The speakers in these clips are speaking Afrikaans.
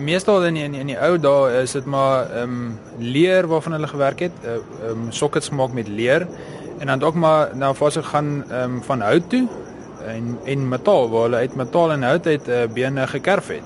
meestal in die, in die, in die ou dae is dit maar ehm um, leer waarvan hulle gewerk het, ehm uh, um, sockets gemaak met leer en dan ook maar na fase gaan ehm um, van hout toe en en metaal waar hulle uit metaal en hout uit uh, bene gekerf het.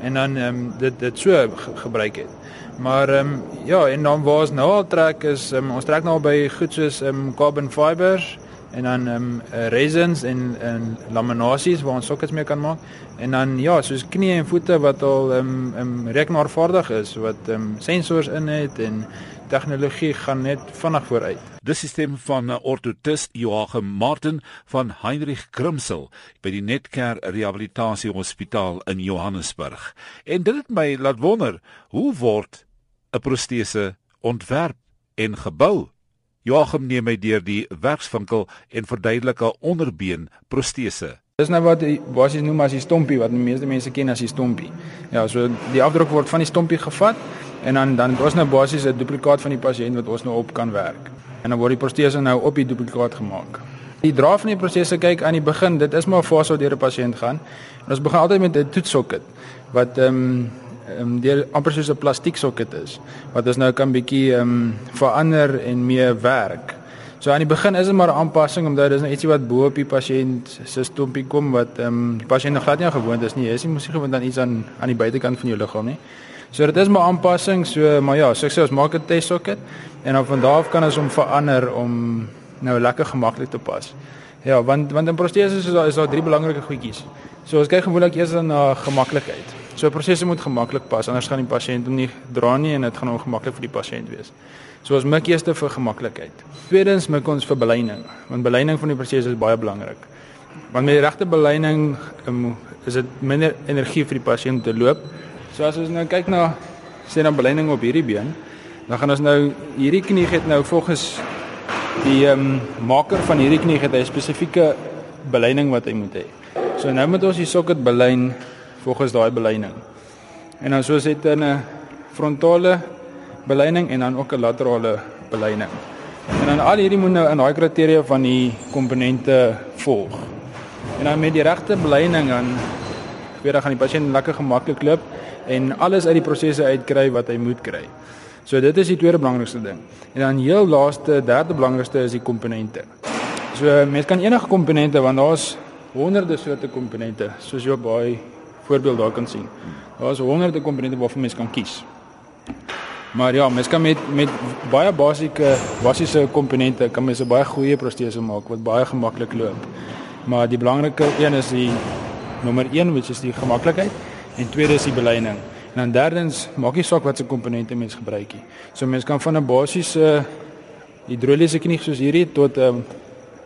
En dan ehm um, dit dit so ge gebruik het. Maar ehm um, ja, en dan waar ons nou al trek is um, ons trek nou by goed soos ehm um, carbon fibers en dan ehm um, resins en en laminasies waar ons sokkets mee kan maak en dan ja soos knie en voete wat al ehm um, um, rekenaarvaardig is wat ehm um, sensors in het en tegnologie gaan net vinnig vooruit. Dis sisteem van ortotist Joachim Martin van Heinrich Grimsel by die Netcare Rehabilitasie Hospitaal in Johannesburg. En dit het my laat wonder, hoe word 'n protese ontwerp en gebou? Joachim neem my deur die werkswinkel en verduidelik 'n onderbeen protese. Dis nou wat basies noem as die stompie wat die meeste mense ken as die stompie. Ja, so die afdruk word van die stompie gevat en dan dan ons nou basies 'n duplikaat van die pasiënt wat ons nou op kan werk. En dan word die protese nou op die duplikaat gemaak. Die dra van die protese kyk aan die begin, dit is maar 'n fase waar deur 'n pasiënt gaan. En ons begin altyd met 'n toetsokket wat ehm um, ehm um, deur amper soos 'n plastiek sokket is wat ons nou kan bietjie ehm um, verander en mee werk. So aan die begin is dit maar 'n aanpassing omdat dit is nou ietsie wat bo op die pasiënt se stompie kom wat ehm um, die pasiënt nog glad nie gewoond is nie. Jy is nie mosie gewoond aan iets aan aan die buitekant van jou liggaam nie. So dit is maar aanpassing, so maar ja, so ek sê ons maak 'n test sokket en dan van daar af kan ons hom verander om nou lekker gemaklik te pas. Ja, want want in proteses is daar is daar drie belangrike goedjies. So ons kyk gewoonlik eers na gemaklikheid. So prosesse moet gemaklik pas anders gaan die pasiënt hom nie dra nie en dit gaan ongemaklik vir die pasiënt wees. So ons mik eers vir gemaklikheid. Tweedens mik ons vir beleining, want beleining van die proses is baie belangrik. Want met die regte beleining um, is dit minder energie vir die pasiënt om te loop. So as ons nou kyk na sê dan beleining op hierdie been, dan gaan ons nou hierdie knie het nou volgens die ehm um, maker van hierdie knie het 'n spesifieke beleining wat hy moet hê. So nou moet ons die sokket belyn volgens daai beleining. En dan soos het 'n frontale beleining en dan ook 'n laterale beleining. En dan al hierdie moet nou in daai kriteria van die komponente volg. En dan met die regte beleining dan weer dan gaan die pasiënt lekker gemaklik loop en alles uit die prosesse uitkry wat hy moet kry. So dit is die tweede belangrikste ding. En dan heel laaste, derde belangrikste is die komponente. So mens kan enige komponente want daar's honderde soorte komponente soos jy op baie voorbeeld daar kan sien. Daar is honderde komponente waarvan mens kan kies. Maar ja, mens kan met met baie basiese basiese komponente kan mens 'n baie goeie protese maak wat baie gemaklik loop. Maar die belangrike een is die nommer 1, wat is die gemaklikheid en tweede is die beleining. En dan derdens, maak nie saak wat se komponente mens gebruik nie. So mens kan van 'n basiese hidroliese knie soos hierdie tot 'n um,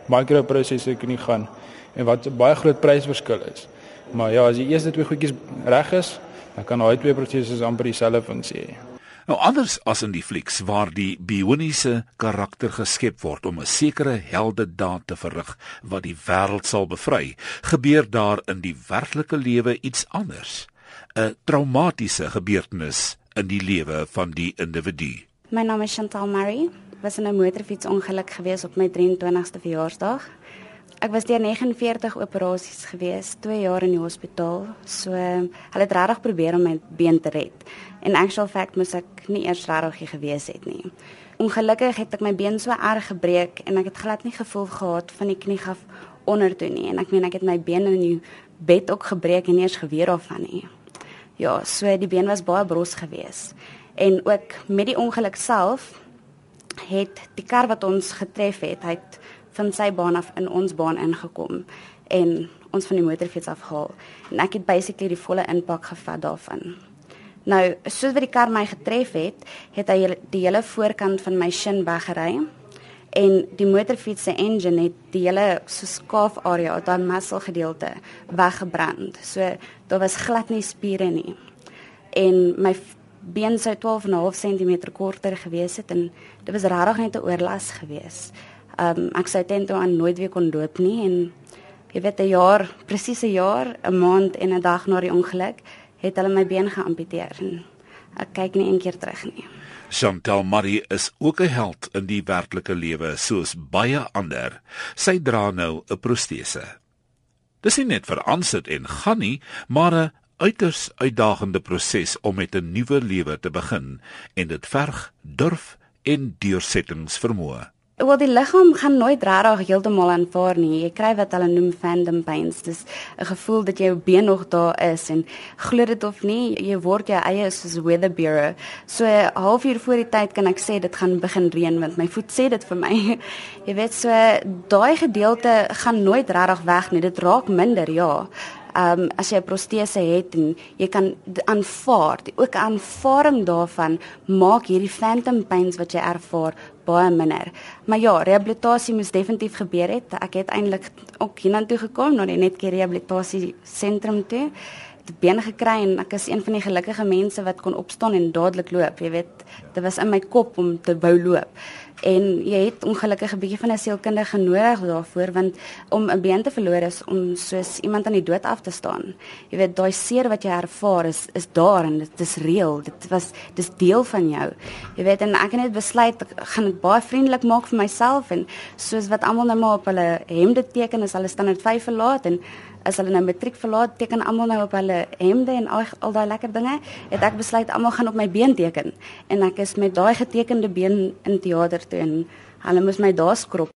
microprosesse knie gaan en wat baie groot prysverskil is. Maar ja, as die eerste twee goedjies reg is, dan kan daai twee prosesse amper dieselfde funksie hê. Nou anders as in die flieks waar die bioniese karakter geskep word om 'n sekere helde daad te verrig wat die wêreld sal bevry, gebeur daar in die werklike lewe iets anders. 'n Traumatiese gebeurtenis in die lewe van die individu. My naam is Chantal Murray. Was in 'n motorfietsongeluk gewees op my 23ste verjaarsdag. Ek was deur 49 operasies gewees, 2 jaar in die hospitaal. So hulle het regtig probeer om my been te red. En actual fact moes ek nie eers regtig hier gewees het nie. Ongelukkig het ek my been so erg gebreek en ek het glad nie gevoel gehad van die knie af onder toe nie en ek meen ek het my been in die bed ook gebreek en nie eens geweer af van nie. Ja, so die been was baie bros gewees. En ook met die ongeluk self het die kar wat ons getref het, hy het van sy baan af in ons baan ingekom en ons van die motorfiets afhaal en ek het basically die volle impak gevat daarvan. Nou, soos wat die kar my getref het, het hy die hele voorkant van my shin weggery en die motorfiets se engine het die hele so skaaf area, daai muscle gedeelte weggebrand. So daar was glad nie spiere nie. En my been sou 12.5 cm korter gewees het en dit was regtig net 'n oorlas geweest. Ehm um, ek sou teen toe aan nooit weer kon loop nie en jy weet 'n jaar, presies 'n jaar, 'n maand en 'n dag na die ongeluk het hulle my been geamputeer ek kyk nie een keer terug nie. Chantal Marie is ook 'n held in die werklike lewe soos baie ander. Sy dra nou 'n protese. Dis nie net vir aansit en gaan nie, maar 'n uiters uitdagende proses om met 'n nuwe lewe te begin en dit verg durf en deursettingsvermoë. Wel die liggaam gaan nooit regtig heeltemal aanvaar nie. Jy kry wat hulle noem phantom pains. Dis 'n gevoel dat jou been nog daar is en glo dit of nie, jy word jou eie soos weather bureau. So 'n halfuur voor die tyd kan ek sê dit gaan begin reën want my voet sê dit vir my. jy weet so daai gedeelte gaan nooit regtig weg nie. Dit raak minder, ja ehm um, as jy 'n protese het en jy kan aanvaar, ook 'n aanvaring daarvan maak hierdie phantom pains wat jy ervaar baie minder. Maar ja, rehabilitasie moes definitief gebeur het. Ek het eintlik ook hiernatoe gekom na die Netcare rehabilitasie sentrum toe been gekry en ek is een van die gelukkige mense wat kon opstaan en dadelik loop. Jy weet, dit was in my kop om te wou loop en jy het ongelukkig 'n bietjie van 'n sielkundige nodig daarvoor want om 'n been te verloor is om soos iemand aan die dood af te staan. Jy weet daai seer wat jy ervaar is is daar en dit is reëel. Dit was dis deel van jou. Jy weet en ek het net besluit ek gaan dit baie vriendelik maak vir myself en soos wat almal nou maar op hulle hemde teken as hulle standaard 5 verlaat en as hulle nou matriek verlaat teken almal nou op hulle hemde en al, al daai lekker dinge het ek besluit almal gaan op my been teken. En ek is met daai getekende been in teater toe en hulle moes my daar skrob